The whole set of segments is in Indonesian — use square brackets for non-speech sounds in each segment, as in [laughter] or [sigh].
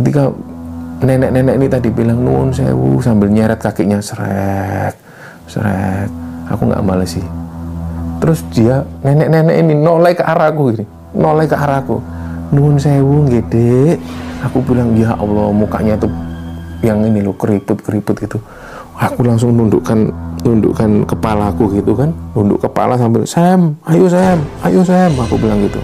ketika nenek-nenek ini tadi bilang nuun sewu sambil nyeret kakinya srek srek aku nggak males sih. Terus dia nenek-nenek ini noleh ke arahku gini noleh ke arahku. Nuun sewu gede aku bilang ya Allah mukanya tuh yang ini loh keriput keriput gitu. Aku langsung nundukkan nundukkan kepalaku gitu kan. Nunduk kepala sambil Sam ayo Sam ayo Sam. Aku bilang gitu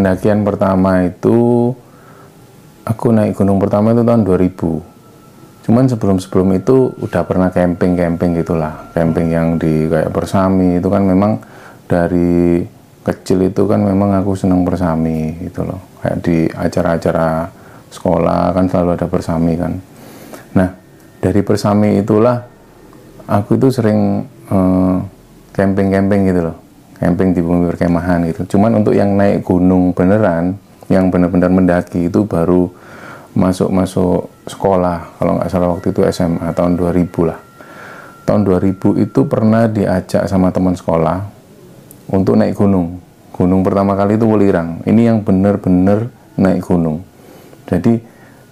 pendakian pertama itu aku naik gunung pertama itu tahun 2000 cuman sebelum-sebelum itu udah pernah camping-camping gitulah. Camping yang di kayak persami itu kan memang dari kecil itu kan memang aku seneng persami gitu loh. Kayak di acara-acara sekolah kan selalu ada persami kan. Nah dari persami itulah aku itu sering eh, camping-camping gitu loh camping di bumi perkemahan gitu. Cuman untuk yang naik gunung beneran, yang benar-benar mendaki itu baru masuk-masuk sekolah. Kalau nggak salah waktu itu SMA tahun 2000 lah. Tahun 2000 itu pernah diajak sama teman sekolah untuk naik gunung. Gunung pertama kali itu Welirang. Ini yang benar-benar naik gunung. Jadi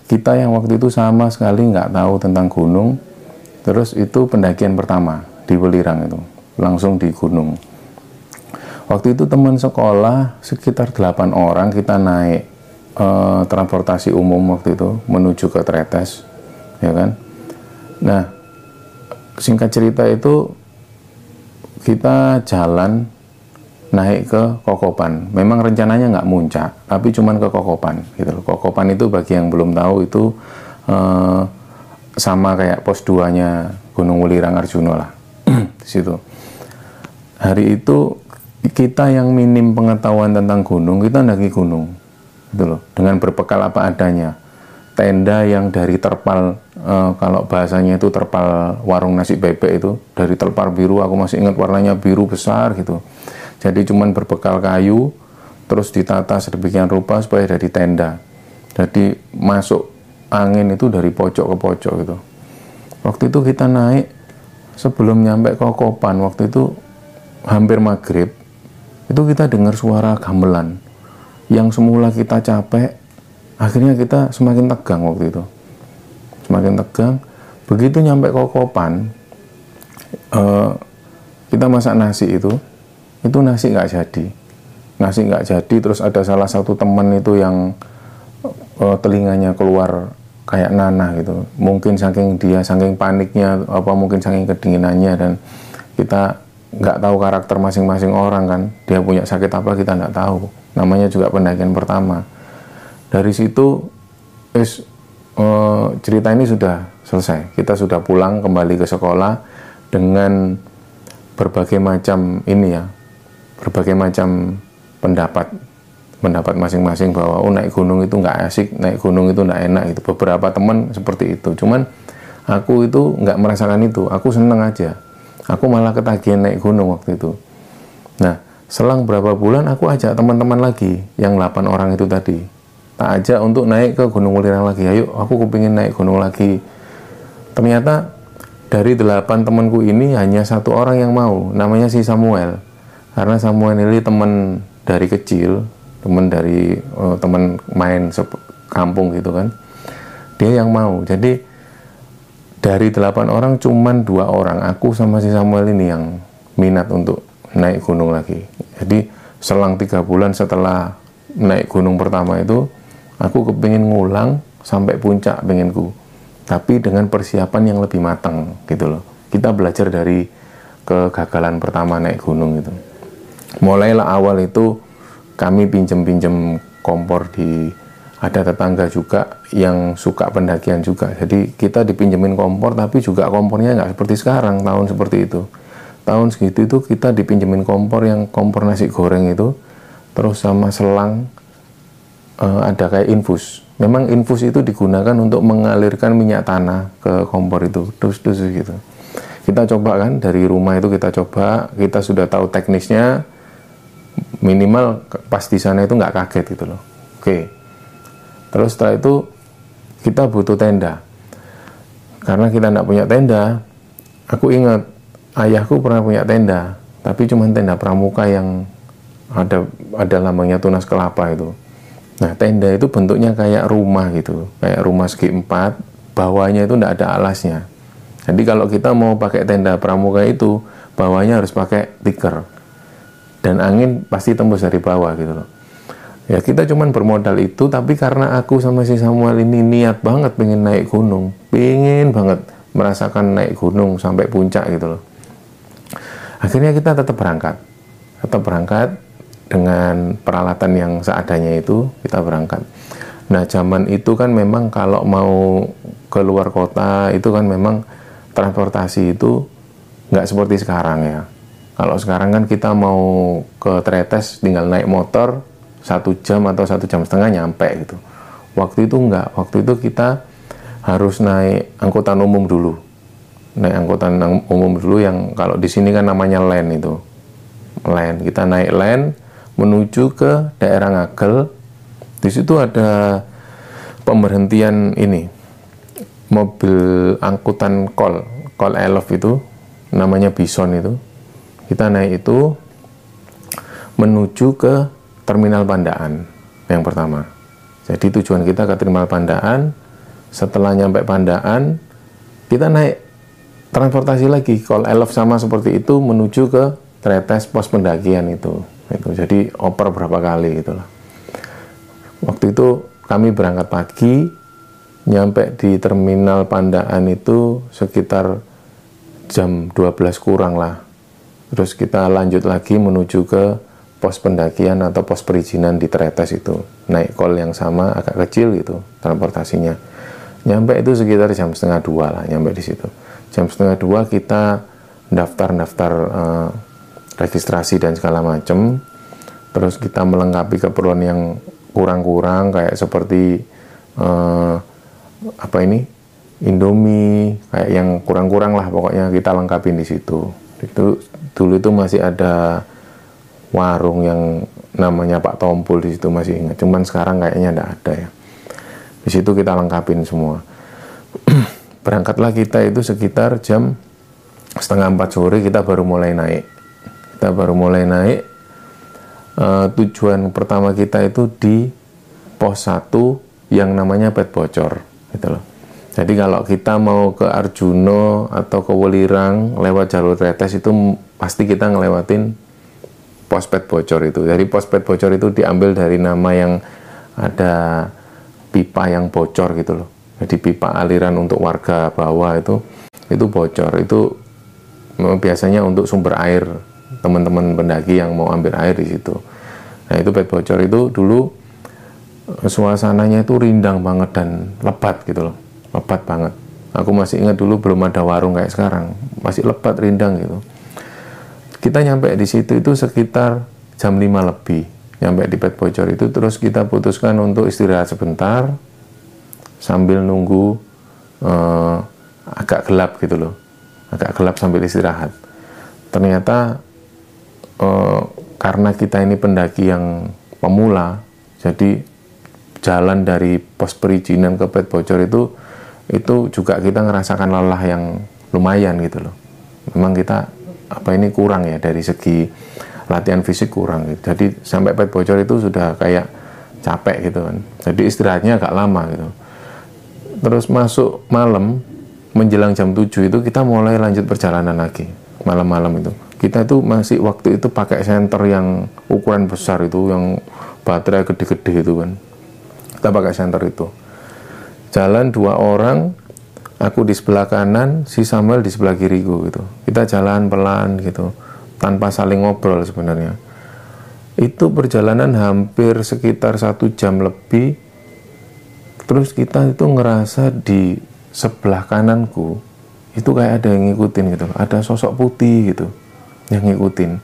kita yang waktu itu sama sekali nggak tahu tentang gunung. Terus itu pendakian pertama di Welirang itu, langsung di gunung Waktu itu teman sekolah sekitar 8 orang kita naik uh, transportasi umum waktu itu menuju ke Tretes, ya kan? Nah, singkat cerita itu kita jalan naik ke Kokopan. Memang rencananya nggak muncak, tapi cuman ke Kokopan gitu. Kokopan itu bagi yang belum tahu itu uh, sama kayak pos 2-nya Gunung Wulirang Arjuna lah. [clears throat] di situ. Hari itu kita yang minim pengetahuan tentang gunung, kita ndaki gunung. Gitu loh, dengan berbekal apa adanya. Tenda yang dari terpal, e, kalau bahasanya itu terpal warung nasi bebek itu, dari terpal biru, aku masih ingat warnanya biru besar gitu. Jadi cuman berbekal kayu, terus ditata sedemikian rupa supaya dari tenda. Jadi masuk angin itu dari pojok ke pojok gitu. Waktu itu kita naik, sebelum nyampe ke Kopan, waktu itu hampir maghrib, itu kita dengar suara gamelan yang semula kita capek akhirnya kita semakin tegang waktu itu. Semakin tegang. Begitu nyampe kokopan uh, kita masak nasi itu itu nasi nggak jadi. Nasi nggak jadi terus ada salah satu teman itu yang uh, telinganya keluar kayak nanah gitu. Mungkin saking dia saking paniknya apa mungkin saking kedinginannya dan kita nggak tahu karakter masing-masing orang kan. Dia punya sakit apa kita nggak tahu. Namanya juga pendakian pertama. Dari situ is uh, cerita ini sudah selesai. Kita sudah pulang kembali ke sekolah dengan berbagai macam ini ya berbagai macam pendapat. Pendapat masing-masing bahwa oh naik gunung itu nggak asik naik gunung itu nggak enak itu beberapa teman seperti itu. Cuman aku itu nggak merasakan itu. Aku seneng aja Aku malah ketagihan naik gunung waktu itu. Nah, selang berapa bulan aku ajak teman-teman lagi yang 8 orang itu tadi. Tak ajak untuk naik ke Gunung Welirang lagi. Ayo, aku kepingin naik gunung lagi. Ternyata dari delapan temanku ini hanya satu orang yang mau, namanya si Samuel. Karena Samuel ini teman dari kecil, teman dari uh, teman main kampung gitu kan. Dia yang mau. Jadi dari delapan orang cuman dua orang aku sama si Samuel ini yang minat untuk naik gunung lagi. Jadi selang tiga bulan setelah naik gunung pertama itu aku kepingin ngulang sampai puncak penginku tapi dengan persiapan yang lebih matang gitu loh. Kita belajar dari kegagalan pertama naik gunung itu. Mulailah awal itu kami pinjem-pinjem kompor di ada tetangga juga yang suka pendakian juga. Jadi kita dipinjemin kompor tapi juga kompornya nggak seperti sekarang tahun seperti itu. Tahun segitu itu kita dipinjemin kompor yang kompor nasi goreng itu terus sama selang uh, ada kayak infus. Memang infus itu digunakan untuk mengalirkan minyak tanah ke kompor itu. Terus terus gitu. Kita coba kan dari rumah itu kita coba kita sudah tahu teknisnya minimal pas di sana itu nggak kaget gitu loh. Oke terus setelah itu kita butuh tenda. Karena kita tidak punya tenda aku ingat ayahku pernah punya tenda tapi cuma tenda pramuka yang ada ada lambangnya tunas kelapa itu. Nah tenda itu bentuknya kayak rumah gitu kayak rumah segi empat bawahnya itu tidak ada alasnya. Jadi kalau kita mau pakai tenda pramuka itu bawahnya harus pakai tikar dan angin pasti tembus dari bawah gitu loh ya kita cuman bermodal itu tapi karena aku sama si Samuel ini niat banget pengen naik gunung pengen banget merasakan naik gunung sampai puncak gitu loh. Akhirnya kita tetap berangkat. Tetap berangkat dengan peralatan yang seadanya itu kita berangkat. Nah zaman itu kan memang kalau mau keluar kota itu kan memang transportasi itu nggak seperti sekarang ya. Kalau sekarang kan kita mau ke Tretes tinggal naik motor satu jam atau satu jam setengah nyampe gitu. Waktu itu enggak. Waktu itu kita harus naik angkutan umum dulu. Naik angkutan umum dulu yang kalau di sini kan namanya land itu. Land kita naik land menuju ke daerah Ngagel. Di situ ada pemberhentian ini mobil angkutan kol kol elf itu namanya bison itu. Kita naik itu menuju ke terminal Pandaan yang pertama. Jadi tujuan kita ke terminal Pandaan, setelah nyampe Pandaan, kita naik transportasi lagi, call elf sama seperti itu menuju ke tretes pos pendakian itu. itu. Jadi oper berapa kali itulah. Waktu itu kami berangkat pagi, nyampe di terminal Pandaan itu sekitar jam 12 kurang lah. Terus kita lanjut lagi menuju ke pos pendakian atau pos perizinan di Tretes itu naik kol yang sama agak kecil gitu transportasinya. Nyampe itu sekitar jam setengah dua lah nyampe di situ. Jam setengah dua kita daftar-daftar uh, registrasi dan segala macam terus kita melengkapi keperluan yang kurang-kurang kayak seperti uh, apa ini Indomie kayak yang kurang-kurang lah pokoknya kita lengkapin di situ. Itu dulu itu masih ada warung yang namanya Pak Tompul di situ masih ingat. Cuman sekarang kayaknya tidak ada ya. Di situ kita lengkapin semua. [clears throat] Berangkatlah kita itu sekitar jam setengah empat sore kita baru mulai naik. Kita baru mulai naik. Uh, tujuan pertama kita itu di pos 1 yang namanya pet bocor gitu loh. Jadi kalau kita mau ke Arjuno atau ke Welirang lewat jalur Tretes itu pasti kita ngelewatin pospet bocor itu. Jadi pospet bocor itu diambil dari nama yang ada pipa yang bocor gitu loh. Jadi pipa aliran untuk warga bawah itu itu bocor. Itu biasanya untuk sumber air teman-teman pendaki yang mau ambil air di situ. Nah itu pet bocor itu dulu suasananya itu rindang banget dan lebat gitu loh, lebat banget. Aku masih ingat dulu belum ada warung kayak sekarang, masih lebat rindang gitu kita nyampe di situ itu sekitar jam 5 lebih. Nyampe di pet bocor itu terus kita putuskan untuk istirahat sebentar sambil nunggu uh, agak gelap gitu loh. Agak gelap sambil istirahat. Ternyata uh, karena kita ini pendaki yang pemula jadi jalan dari pos perizinan ke pet bocor itu itu juga kita ngerasakan lelah yang lumayan gitu loh. Memang kita apa ini kurang ya dari segi latihan fisik kurang gitu. Jadi sampai pet bocor itu sudah kayak capek gitu kan. Jadi istirahatnya agak lama gitu. Terus masuk malam menjelang jam 7 itu kita mulai lanjut perjalanan lagi malam-malam itu. Kita itu masih waktu itu pakai senter yang ukuran besar itu yang baterai gede-gede itu kan. Kita pakai senter itu. Jalan dua orang aku di sebelah kanan, si Samuel di sebelah kiriku gitu. Kita jalan pelan gitu, tanpa saling ngobrol sebenarnya. itu perjalanan hampir sekitar satu jam lebih. Terus kita itu ngerasa di sebelah kananku itu kayak ada yang ngikutin gitu. Ada sosok putih gitu yang ngikutin.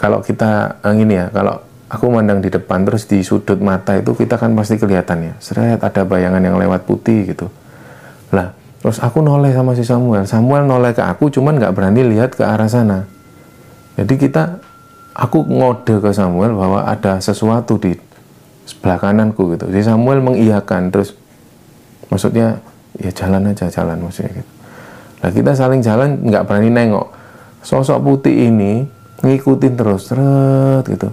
Kalau kita eh, ini ya kalau aku mandang di depan terus di sudut mata itu kita kan pasti kelihatan ya. Seret ada bayangan yang lewat putih gitu lah terus aku noleh sama si Samuel. Samuel noleh ke aku cuman nggak berani lihat ke arah sana. Jadi kita aku ngode ke Samuel bahwa ada sesuatu di sebelah kananku gitu. Si Samuel mengiyakan terus maksudnya ya jalan aja jalan maksudnya gitu. Nah kita saling jalan nggak berani nengok. Sosok putih ini ngikutin terus seret gitu.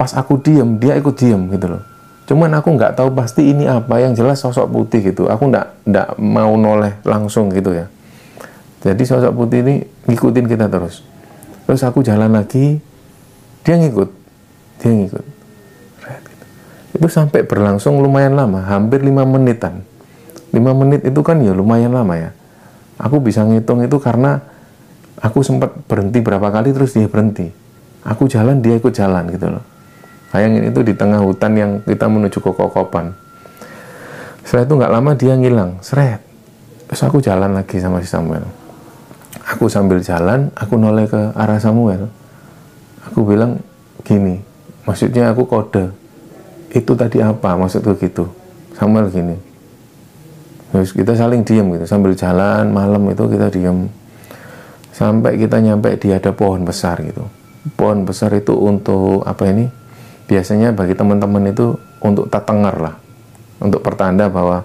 Pas aku diem dia ikut diem gitu loh cuman aku nggak tahu pasti ini apa yang jelas sosok putih gitu. Aku nggak nggak mau noleh langsung gitu ya. Jadi sosok putih ini ngikutin kita terus. Terus aku jalan lagi dia ngikut dia ngikut. Gitu. itu sampai berlangsung lumayan lama hampir lima menitan. Lima menit itu kan ya lumayan lama ya. Aku bisa ngitung itu karena aku sempat berhenti berapa kali terus dia berhenti. Aku jalan dia ikut jalan gitu loh Bayangin itu di tengah hutan yang kita menuju ke kokopan. Setelah itu nggak lama dia ngilang, seret. Terus aku jalan lagi sama si Samuel. Aku sambil jalan, aku noleh ke arah Samuel. Aku bilang gini, maksudnya aku kode. Itu tadi apa? Maksudku gitu. Samuel gini. Terus kita saling diam gitu, sambil jalan malam itu kita diam. Sampai kita nyampe di ada pohon besar gitu. Pohon besar itu untuk apa ini? Biasanya bagi teman-teman itu untuk tatengar lah. Untuk pertanda bahwa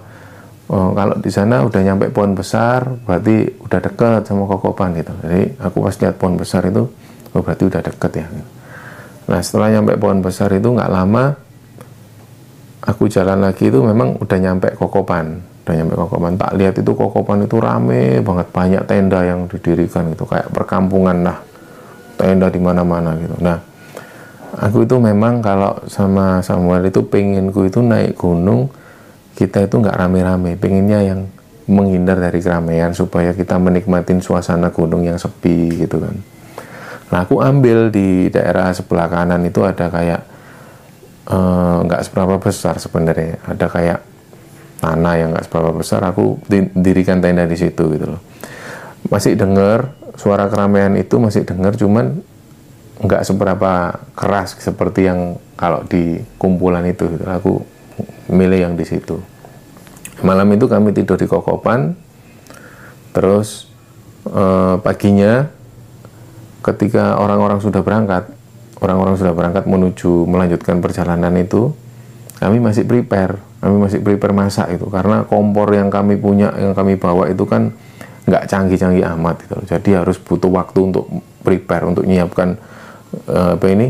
oh, kalau di sana udah nyampe pohon besar berarti udah deket sama kokopan gitu. Jadi aku pas lihat pohon besar itu oh berarti udah deket ya. Nah setelah nyampe pohon besar itu nggak lama aku jalan lagi itu memang udah nyampe kokopan. Udah nyampe kokopan. Tak lihat itu kokopan itu rame banget. Banyak tenda yang didirikan gitu. Kayak perkampungan lah. Tenda di mana-mana gitu. Nah aku itu memang kalau sama Samuel itu penginku itu naik gunung kita itu nggak rame-rame. Pengennya yang menghindar dari keramaian supaya kita menikmatin suasana gunung yang sepi gitu kan. Nah aku ambil di daerah sebelah kanan itu ada kayak eh, nggak uh, seberapa besar sebenarnya. Ada kayak tanah yang nggak seberapa besar aku dirikan tenda di situ gitu loh. Masih dengar suara keramaian itu masih dengar cuman nggak seberapa keras seperti yang kalau di kumpulan itu. Aku milih yang di situ. Malam itu kami tidur di kokopan terus eh, paginya ketika orang-orang sudah berangkat orang-orang sudah berangkat menuju melanjutkan perjalanan itu kami masih prepare kami masih prepare masak itu. Karena kompor yang kami punya yang kami bawa itu kan nggak canggih-canggih amat gitu jadi harus butuh waktu untuk prepare untuk menyiapkan Eh, apa ini?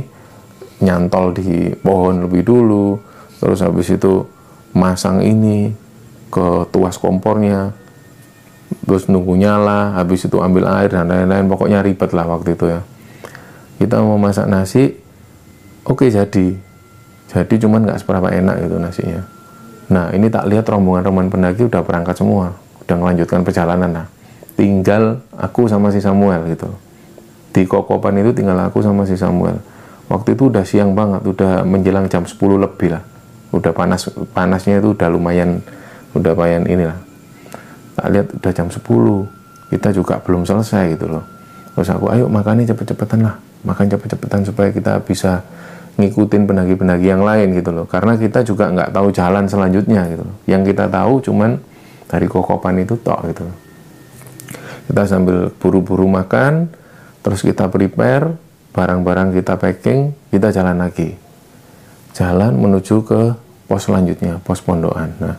Nyantol di pohon lebih dulu terus habis itu masang ini ke tuas kompornya terus nunggu nyala habis itu ambil air dan lain-lain pokoknya ribet lah waktu itu ya. Kita mau masak nasi oke jadi. Jadi cuman nggak seberapa enak itu nasinya. Nah ini tak lihat rombongan-rombongan pendaki udah berangkat semua udah melanjutkan perjalanan nah tinggal aku sama si Samuel gitu di Kokopan itu tinggal aku sama si Samuel. Waktu itu udah siang banget udah menjelang jam 10 lebih lah. Udah panas panasnya itu udah lumayan udah lumayan inilah. Tak lihat udah jam 10 kita juga belum selesai gitu loh. Terus aku ayo makannya cepet-cepetan lah. Makan cepet-cepetan supaya kita bisa ngikutin pendaki-pendaki yang lain gitu loh. Karena kita juga nggak tahu jalan selanjutnya gitu loh. Yang kita tahu cuman dari kokopan itu tok gitu loh. Kita sambil buru-buru makan terus kita prepare barang-barang kita packing kita jalan lagi. Jalan menuju ke pos selanjutnya pos pondokan. Nah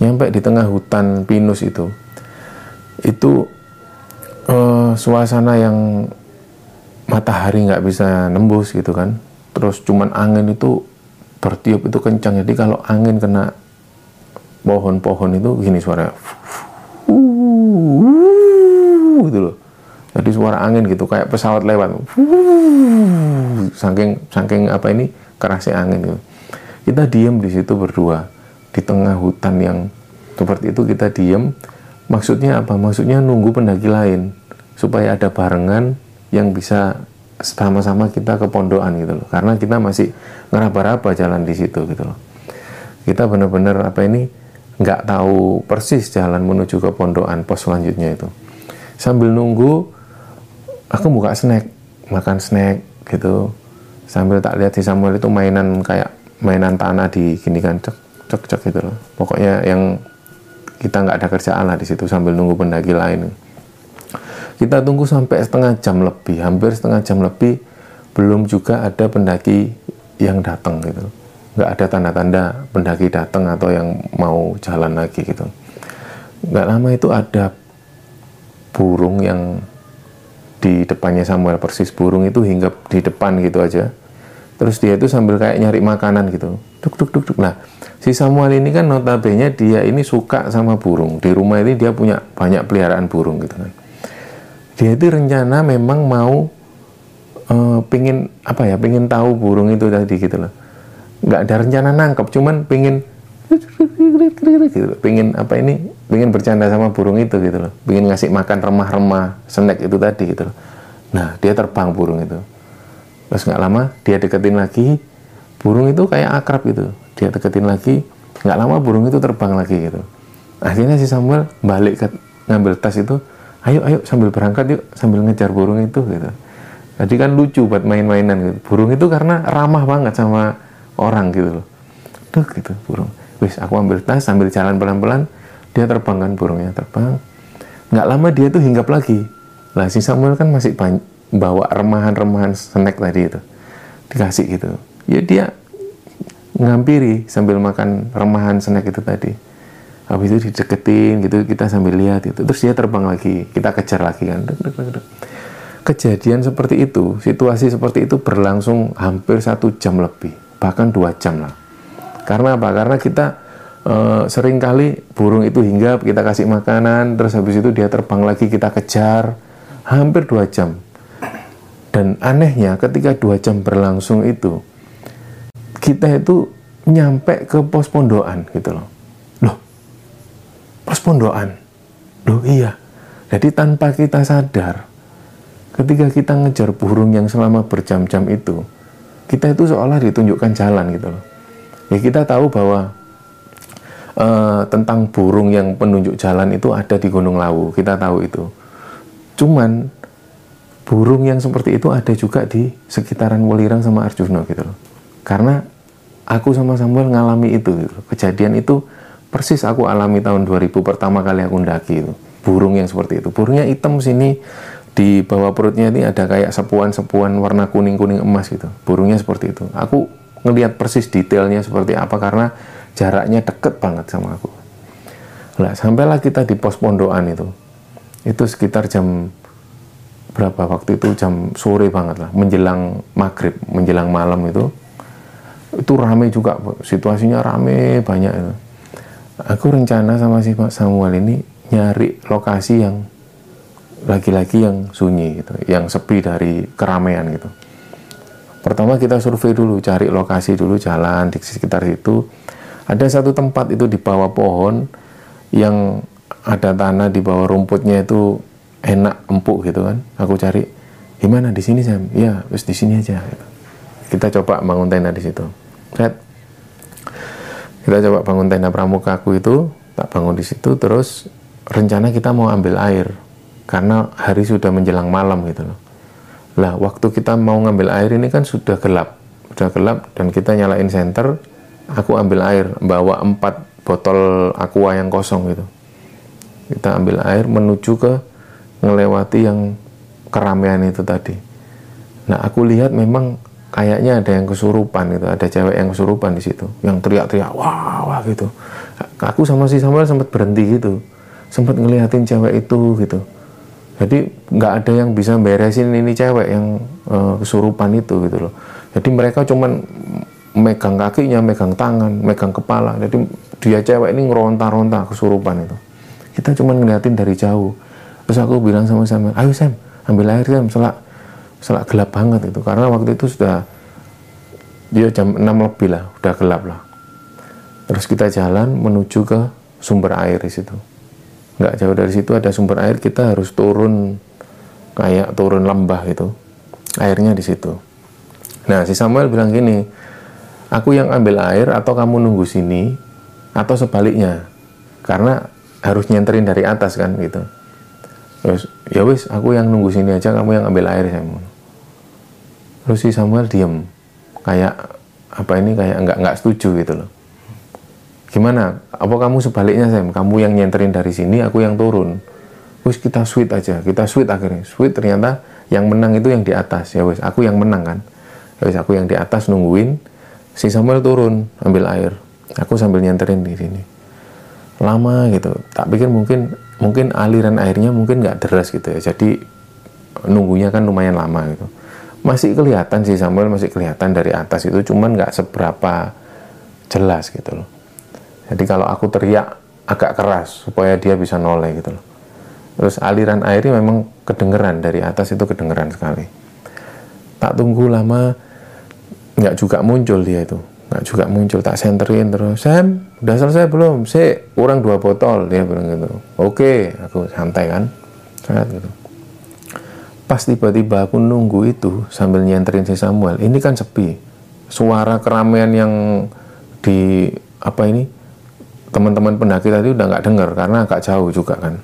nyampe di tengah hutan pinus itu itu uh, suasana yang matahari nggak bisa nembus gitu kan. Terus cuman angin itu bertiup itu kencang. Jadi kalau angin kena pohon-pohon itu gini suara. Gitu loh jadi suara angin gitu kayak pesawat lewat. Saking saking apa ini kerasnya angin gitu. Kita diem di situ berdua di tengah hutan yang seperti itu kita diem. Maksudnya apa? Maksudnya nunggu pendaki lain supaya ada barengan yang bisa sama-sama kita ke pondokan gitu loh. Karena kita masih ngeraba-raba jalan di situ gitu loh. Kita benar-benar apa ini nggak tahu persis jalan menuju ke pondokan pos selanjutnya itu. Sambil nunggu aku buka snack makan snack gitu sambil tak lihat si Samuel itu mainan kayak mainan tanah di gini kan cek cek cek gitu loh pokoknya yang kita nggak ada kerjaan lah di situ sambil nunggu pendaki lain kita tunggu sampai setengah jam lebih, hampir setengah jam lebih, belum juga ada pendaki yang datang gitu. Nggak ada tanda-tanda pendaki datang atau yang mau jalan lagi gitu. Nggak lama itu ada burung yang di depannya Samuel persis burung itu hingga di depan gitu aja. Terus dia itu sambil kayak nyari makanan gitu. Duk duk duk duk. Nah, si Samuel ini kan notabene dia ini suka sama burung. Di rumah ini dia punya banyak peliharaan burung gitu kan dia itu rencana memang mau uh, pingin apa ya pingin tahu burung itu tadi gitu loh nggak ada rencana nangkep cuman pingin [laughs] gitu pingin apa ini pingin bercanda sama burung itu gitu loh. Pingin ngasih makan remah-remah snack itu tadi gitu loh. Nah dia terbang burung itu. Terus nggak lama dia deketin lagi burung itu kayak akrab gitu. Dia deketin lagi nggak lama burung itu terbang lagi gitu. Akhirnya si Samuel balik ke ngambil tas itu ayo ayo sambil berangkat yuk sambil ngejar burung itu gitu. Jadi kan lucu buat main-mainan gitu. Burung itu karena ramah banget sama orang gitu loh. Tuh gitu burung. Wis aku ambil tas sambil jalan pelan-pelan dia terbang kan burungnya terbang. Nggak lama dia tuh hinggap lagi. Lah si Samuel kan masih bawa remahan-remahan snack tadi itu. Dikasih gitu. Ya dia ngampiri sambil makan remahan snack itu tadi. Habis itu dideketin gitu kita sambil lihat itu terus dia terbang lagi. Kita kejar lagi kan. Kejadian seperti itu situasi seperti itu berlangsung hampir satu jam lebih. Bahkan dua jam lah. Karena apa? Karena kita e, sering kali burung itu hingga kita kasih makanan terus habis itu dia terbang lagi kita kejar hampir dua jam dan anehnya ketika dua jam berlangsung itu kita itu nyampe ke pos pondokan gitu loh pas pondokan. Loh iya. Jadi tanpa kita sadar, ketika kita ngejar burung yang selama berjam-jam itu, kita itu seolah ditunjukkan jalan gitu loh. Ya kita tahu bahwa uh, tentang burung yang penunjuk jalan itu ada di Gunung Lawu, kita tahu itu. Cuman burung yang seperti itu ada juga di sekitaran Welirang sama Arjuna gitu loh. Karena aku sama Samuel ngalami itu gitu. Kejadian itu persis aku alami tahun 2000 pertama kali aku ndaki itu burung yang seperti itu burungnya hitam sini di bawah perutnya ini ada kayak sepuan-sepuan warna kuning-kuning emas gitu burungnya seperti itu aku ngelihat persis detailnya seperti apa karena jaraknya deket banget sama aku. Lah sampailah kita di pos pondokan itu. Itu sekitar jam berapa? Waktu itu jam sore banget lah. Menjelang maghrib menjelang malam itu. Itu rame juga situasinya rame banyak itu. Aku rencana sama si Pak Samuel ini nyari lokasi yang lagi-lagi yang sunyi gitu, yang sepi dari keramaian gitu. Pertama kita survei dulu, cari lokasi dulu jalan di sekitar itu. Ada satu tempat itu di bawah pohon yang ada tanah di bawah rumputnya itu enak empuk gitu kan. Aku cari gimana di sini Sam? Iya, terus di sini aja. Kita coba bangun tenda di situ. Kita coba bangun tenda pramuka aku itu tak bangun di situ terus rencana kita mau ambil air karena hari sudah menjelang malam gitu loh lah waktu kita mau ngambil air ini kan sudah gelap sudah gelap dan kita nyalain senter aku ambil air bawa empat botol aqua yang kosong gitu. Kita ambil air menuju ke melewati yang keramaian itu tadi. Nah aku lihat memang kayaknya ada yang kesurupan gitu ada cewek yang kesurupan di situ yang teriak-teriak wah wah gitu. Aku sama si Samuel sempat berhenti gitu sempat ngeliatin cewek itu gitu. Jadi nggak ada yang bisa beresin ini cewek yang uh, kesurupan itu gitu loh. Jadi mereka cuman megang kakinya megang tangan megang kepala. Jadi dia cewek ini ngeronta-ronta kesurupan itu. Kita cuman ngeliatin dari jauh. Terus aku bilang sama Samuel ayo Sam ambil air Sam. Selak selak gelap banget itu. Karena waktu itu sudah dia jam 6 lebih lah udah gelap lah. Terus kita jalan menuju ke sumber air di situ. Nggak jauh dari situ ada sumber air kita harus turun kayak turun lembah itu airnya di situ. Nah si Samuel bilang gini aku yang ambil air atau kamu nunggu sini atau sebaliknya? Karena harus nyenterin dari atas kan gitu. Terus ya wis aku yang nunggu sini aja kamu yang ambil air Samuel terus si Samuel diem kayak apa ini kayak nggak nggak setuju gitu loh. Gimana? Apa kamu sebaliknya Sam? Kamu yang nyenterin dari sini aku yang turun. Wis kita sweet aja kita sweet akhirnya. Sweet ternyata yang menang itu yang di atas. Ya wis aku yang menang kan. Ya wis aku yang di atas nungguin si Samuel turun ambil air. Aku sambil nyenterin di sini. Lama gitu. Tak pikir mungkin mungkin aliran airnya mungkin nggak deras gitu ya. Jadi nunggunya kan lumayan lama gitu. Masih kelihatan si Samuel masih kelihatan dari atas itu cuman nggak seberapa jelas gitu loh. Jadi kalau aku teriak agak keras supaya dia bisa noleh gitu loh. Terus aliran airnya memang kedengeran dari atas itu kedengeran sekali. Tak tunggu lama nggak juga muncul dia itu. Nggak juga muncul tak senterin terus. Sam udah selesai belum? Si kurang dua botol dia bilang gitu. Oke aku santai kan. Sangat gitu. Pas tiba-tiba aku nunggu itu sambil nyenterin si Samuel ini kan sepi. Suara keramaian yang di apa ini teman-teman pendaki tadi udah nggak dengar karena agak jauh juga kan.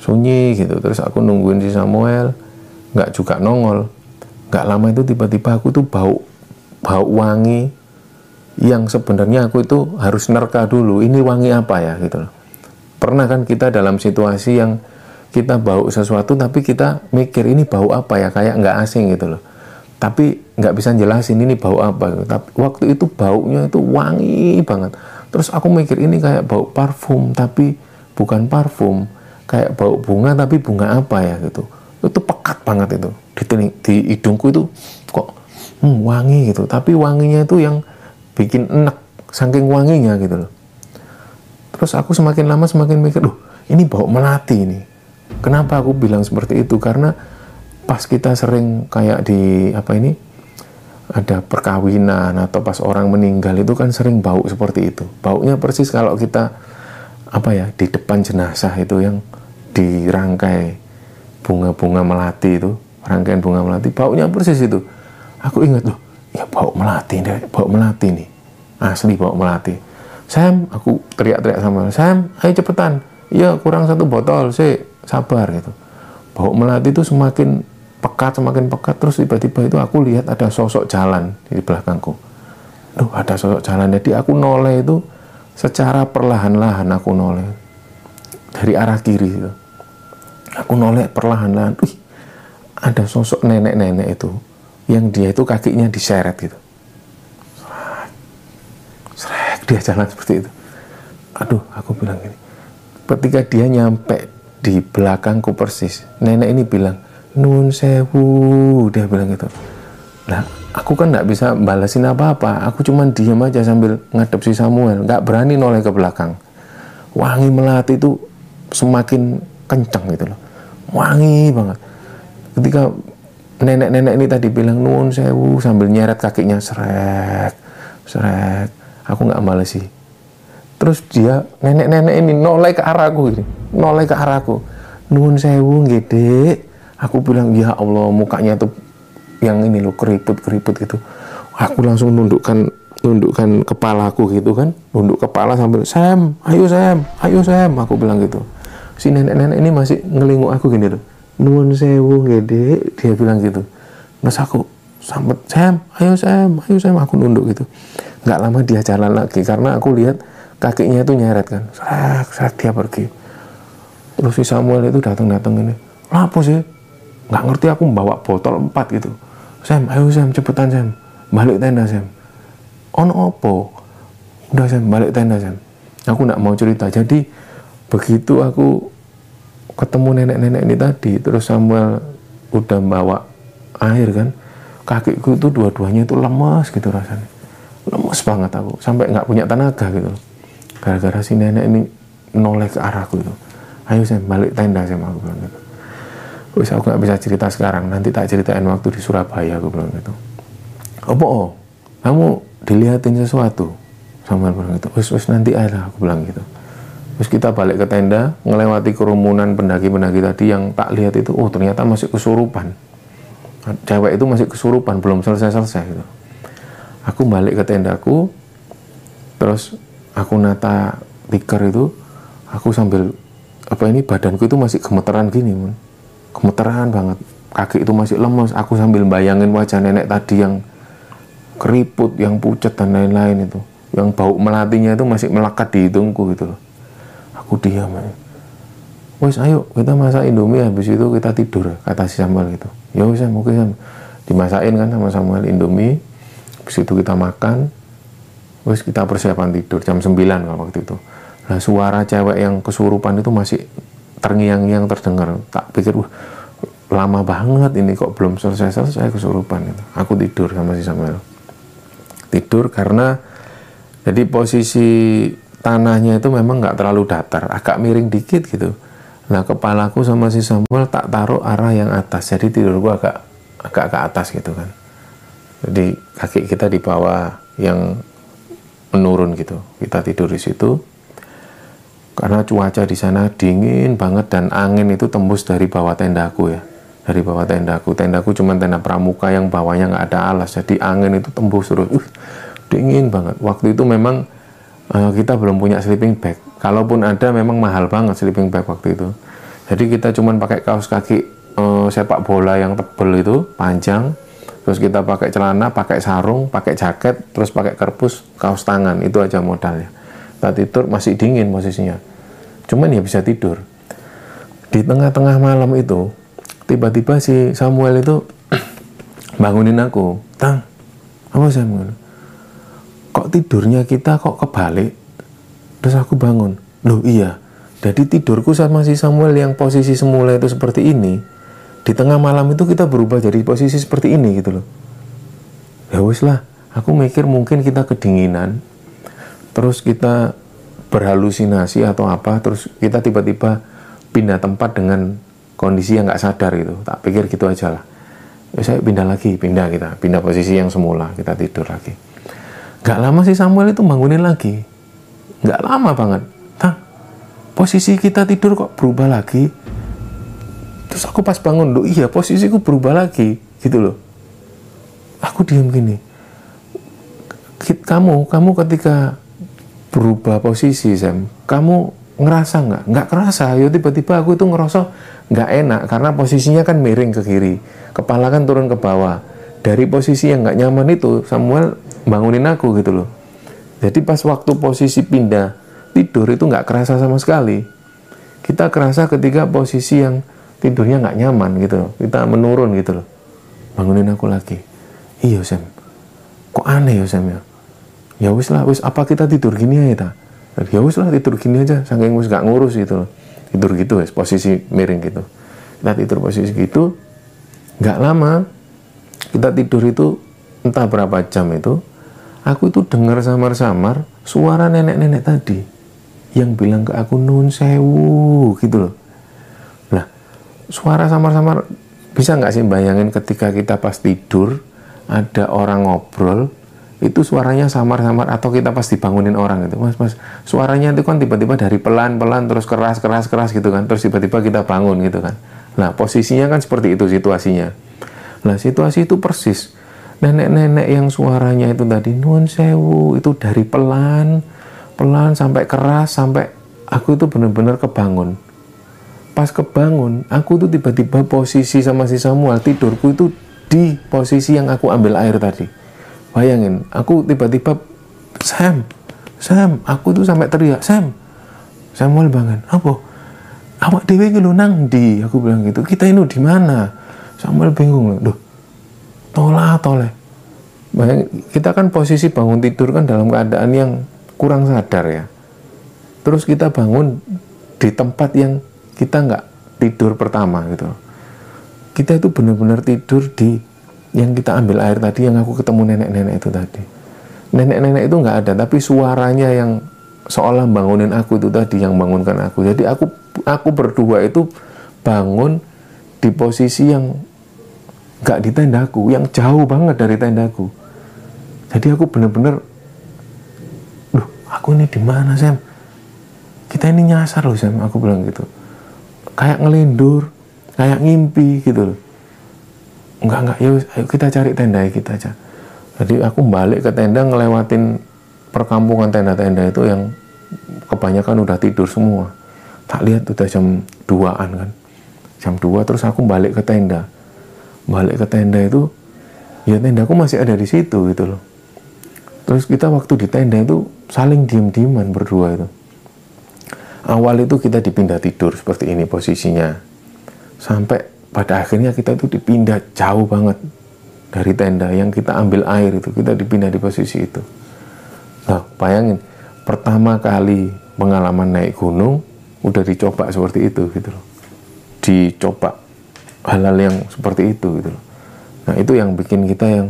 Sunyi gitu. Terus aku nungguin si Samuel nggak juga nongol. Nggak lama itu tiba-tiba aku tuh bau bau wangi yang sebenarnya aku itu harus nerka dulu. Ini wangi apa ya gitu loh. Pernah kan kita dalam situasi yang kita bau sesuatu tapi kita mikir ini bau apa ya? Kayak nggak asing gitu loh. Tapi nggak bisa jelasin ini bau apa? Gitu. tapi waktu itu baunya itu wangi banget. Terus aku mikir ini kayak bau parfum tapi bukan parfum. Kayak bau bunga tapi bunga apa ya? Gitu. Itu pekat banget itu. Di, di hidungku itu hmm, wangi gitu tapi wanginya itu yang bikin enak saking wanginya gitu loh terus aku semakin lama semakin mikir loh ini bau melati ini kenapa aku bilang seperti itu karena pas kita sering kayak di apa ini ada perkawinan atau pas orang meninggal itu kan sering bau seperti itu. Baunya persis kalau kita apa ya di depan jenazah itu yang dirangkai bunga-bunga melati itu, rangkaian bunga melati, baunya persis itu. Aku ingat loh, ya bau melati deh, bau melati nih. Asli bau melati. Sam, aku teriak-teriak sama Sam, ayo cepetan. Ya kurang satu botol, sih sabar gitu. Bau melati itu semakin pekat semakin pekat terus tiba-tiba itu aku lihat ada sosok jalan di belakangku Duh ada sosok jalan jadi aku noleh itu secara perlahan-lahan aku noleh dari arah kiri itu aku noleh perlahan-lahan ada sosok nenek-nenek itu yang dia itu kakinya diseret gitu. Srek, dia jalan seperti itu. Aduh aku bilang gini ketika dia nyampe di belakangku persis nenek ini bilang nun sewu dia bilang gitu. Nah aku kan nggak bisa balasin apa-apa. Aku cuman diam aja sambil ngadep si Samuel. Nggak berani noleh ke belakang. Wangi melati itu semakin kencang gitu loh. Wangi banget. Ketika nenek-nenek ini tadi bilang nun sewu sambil nyeret kakinya serek serek aku nggak sih. Terus dia nenek-nenek ini noleh ke arahku gini noleh ke arahku. Nun sewu gede aku bilang ya Allah mukanya tuh yang ini loh keriput keriput gitu. Aku langsung nundukkan nundukkan kepalaku gitu kan. Nunduk kepala sambil Sam ayo Sam ayo Sam. Aku bilang gitu. Si nenek-nenek ini masih ngelinguk aku gini loh nuwun sewu gede dia bilang gitu. Mas aku sambet Sam. Ayo Sam. Ayo Sam. Aku nunduk gitu. Nggak lama dia jalan lagi karena aku lihat kakinya itu nyeret kan. Serak serak dia pergi. Terus si Samuel itu datang datang ini lapo sih? Nggak ngerti aku membawa botol empat gitu. Sam ayo Sam. Cepetan Sam. Balik tenda Sam. On opo udah Sam. Balik tenda Sam. Aku nggak mau cerita. Jadi begitu aku ketemu nenek-nenek ini tadi terus Samuel udah bawa air kan kakiku itu dua-duanya itu lemas gitu rasanya. Lemas banget aku sampai nggak punya tenaga gitu gara-gara si nenek ini noleh ke arahku itu. Ayo Sam balik tenda Sam aku bilang gitu. Wis aku nggak bisa cerita sekarang nanti tak ceritain waktu di Surabaya aku bilang gitu. Oh kamu dilihatin sesuatu? Samuel bilang gitu. Wis wis nanti aja aku bilang gitu terus kita balik ke tenda ngelewati kerumunan pendaki-pendaki tadi yang tak lihat itu oh ternyata masih kesurupan. Cewek itu masih kesurupan belum selesai-selesai gitu. Aku balik ke tendaku terus aku nata tikar itu aku sambil apa ini badanku itu masih gemeteran gini man. gemeteran banget. Kaki itu masih lemes. Aku sambil bayangin wajah nenek tadi yang keriput yang pucat dan lain-lain itu. Yang bau melatinya itu masih melekat di hidungku gitu loh aku diam ya. wes ayo kita masak indomie habis itu kita tidur kata si Samuel gitu ya wes oke Sam. Dimasakin kan sama Samuel indomie habis itu kita makan. Wes kita persiapan tidur jam 9 kalau waktu itu. Nah suara cewek yang kesurupan itu masih terngiang-ngiang terdengar. Tak pikir wah lama banget ini kok belum selesai-selesai kesurupan itu. Aku tidur sama si Samuel. Tidur karena jadi posisi tanahnya itu memang nggak terlalu datar, agak miring dikit gitu. Nah kepalaku sama si Samuel tak taruh arah yang atas, jadi tidur gua agak agak ke atas gitu kan. Jadi kaki kita di bawah yang menurun gitu. Kita tidur di situ. Karena cuaca di sana dingin banget dan angin itu tembus dari bawah tendaku ya. Dari bawah tendaku. Tendaku cuma tenda pramuka yang bawahnya nggak ada alas. Jadi angin itu tembus terus. Uh, dingin banget waktu itu memang uh, kita belum punya sleeping bag. Kalaupun ada memang mahal banget sleeping bag waktu itu. Jadi kita cuma pakai kaos kaki uh, sepak bola yang tebel itu panjang. Terus kita pakai celana pakai sarung pakai jaket terus pakai kerpus kaos tangan. Itu aja modalnya. Kita tidur masih dingin posisinya. Cuman ya bisa tidur. Di tengah-tengah malam itu tiba-tiba si Samuel itu [clears throat] bangunin aku. Tang apa Samuel kok tidurnya kita kok kebalik? Terus aku bangun loh iya jadi tidurku saat masih Samuel yang posisi semula itu seperti ini di tengah malam itu kita berubah jadi posisi seperti ini gitu loh. Ya wis lah aku mikir mungkin kita kedinginan terus kita berhalusinasi atau apa terus kita tiba-tiba pindah tempat dengan kondisi yang nggak sadar gitu. Tak pikir gitu aja lah. Ya saya pindah lagi pindah kita pindah posisi yang semula kita tidur lagi Gak lama si Samuel itu bangunin lagi. Gak lama banget. Tang, posisi kita tidur kok berubah lagi. Terus aku pas bangun, loh iya posisiku berubah lagi. Gitu loh. Aku diam gini. Kamu, kamu ketika berubah posisi, Sam, kamu ngerasa nggak? Nggak kerasa. Ya tiba-tiba aku itu ngerasa nggak enak karena posisinya kan miring ke kiri, kepala kan turun ke bawah. Dari posisi yang nggak nyaman itu, Samuel bangunin aku gitu loh. Jadi pas waktu posisi pindah tidur itu nggak kerasa sama sekali. Kita kerasa ketika posisi yang tidurnya nggak nyaman gitu loh. Kita menurun gitu loh. Bangunin aku lagi. Iya Sam. Kok aneh ya Sam ya? Ya wis lah wis. Apa kita tidur gini aja ta? Ya wis lah tidur gini aja. Saking wis nggak ngurus gitu loh. Tidur gitu wis. Posisi miring gitu. Kita tidur posisi gitu. Nggak lama kita tidur itu entah berapa jam itu aku itu dengar samar-samar suara nenek-nenek tadi yang bilang ke aku nun sewu gitu loh. Nah suara samar-samar bisa nggak sih bayangin ketika kita pas tidur ada orang ngobrol itu suaranya samar-samar atau kita pas dibangunin orang gitu? Mas mas suaranya itu kan tiba-tiba dari pelan-pelan terus keras keras keras gitu kan terus tiba-tiba kita bangun gitu kan. Nah posisinya kan seperti itu situasinya. Nah situasi itu persis nenek-nenek yang suaranya itu tadi nuan sewu itu dari pelan pelan sampai keras sampai aku itu benar-benar kebangun. Pas kebangun aku tuh tiba-tiba posisi sama si Samuel tidurku itu di posisi yang aku ambil air tadi. Bayangin aku tiba-tiba Sam Sam aku tuh sampai teriak Sam Samuel bangun apa? Awak dewi lu nang di aku bilang gitu kita ini di mana? Samuel bingung loh tolah toleh kita kan posisi bangun tidur kan dalam keadaan yang kurang sadar ya. Terus kita bangun di tempat yang kita nggak tidur pertama gitu kita itu benar-benar tidur di yang kita ambil air tadi yang aku ketemu nenek-nenek itu tadi. Nenek-nenek itu nggak ada tapi suaranya yang seolah bangunin aku itu tadi yang bangunkan aku. Jadi aku aku berdua itu bangun di posisi yang nggak di tendaku, yang jauh banget dari tendaku. Jadi aku bener-bener, duh, aku ini di mana Sam? Kita ini nyasar loh Sam, aku bilang gitu. Kayak ngelindur, kayak ngimpi gitu enggak enggak yuk ayo kita cari tenda ya kita aja jadi aku balik ke tenda ngelewatin perkampungan tenda-tenda itu yang kebanyakan udah tidur semua tak lihat udah jam 2an kan jam 2 terus aku balik ke tenda balik ke tenda itu ya tendaku masih ada di situ gitu loh. Terus kita waktu di tenda itu saling diem-dieman berdua itu. Awal itu kita dipindah tidur seperti ini posisinya. Sampai pada akhirnya kita itu dipindah jauh banget dari tenda yang kita ambil air itu. Kita dipindah di posisi itu. Nah bayangin pertama kali pengalaman naik gunung udah dicoba seperti itu gitu loh. Dicoba hal-hal yang seperti itu gitu loh. Nah itu yang bikin kita yang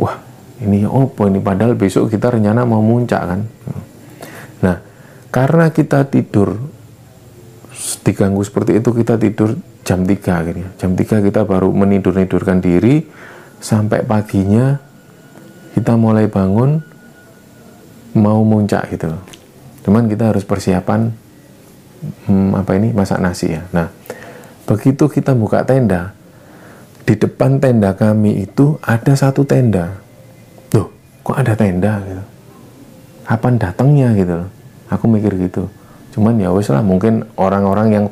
wah ini oh ini padahal besok kita rencana mau muncak kan. Nah karena kita tidur diganggu seperti itu kita tidur jam 3 akhirnya. Jam 3 kita baru menidur-nidurkan diri sampai paginya kita mulai bangun mau muncak gitu cuman kita harus persiapan hmm, apa ini masak nasi ya. Nah begitu kita buka tenda di depan tenda kami itu ada satu tenda. Loh kok ada tenda gitu? Kapan datangnya gitu aku mikir gitu. Cuman ya wes lah mungkin orang-orang yang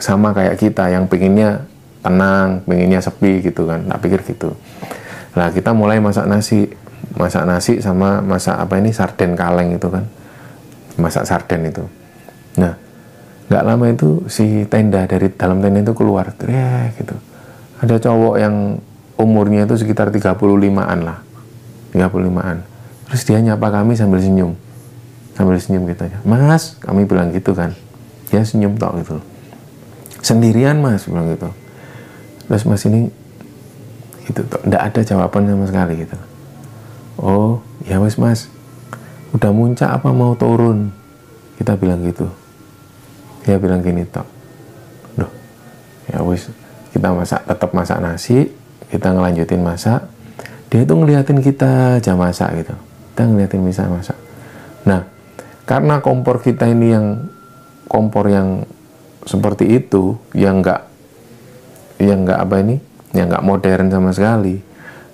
sama kayak kita yang pengennya tenang, pengennya sepi gitu kan. Tak pikir gitu. Nah kita mulai masak nasi, masak nasi sama masak apa ini? Sarden kaleng itu kan, masak sarden itu. Nah nggak lama itu si tenda dari dalam tenda itu keluar, teriak gitu. Ada cowok yang umurnya itu sekitar 35-an lah, 35-an. Terus dia nyapa kami sambil senyum, sambil senyum gitu aja. Mas, kami bilang gitu kan. Dia senyum tok gitu. Sendirian mas bilang gitu. Terus mas ini gitu tidak ada jawaban sama sekali gitu. Oh ya wes mas. Udah muncak apa mau turun? Kita bilang gitu dia bilang gini tok Duh, ya wes kita masak tetap masak nasi kita ngelanjutin masak. Dia itu ngeliatin kita aja masak gitu. Kita ngeliatin bisa masak. Nah karena kompor kita ini yang kompor yang seperti itu yang enggak yang enggak apa ini yang enggak modern sama sekali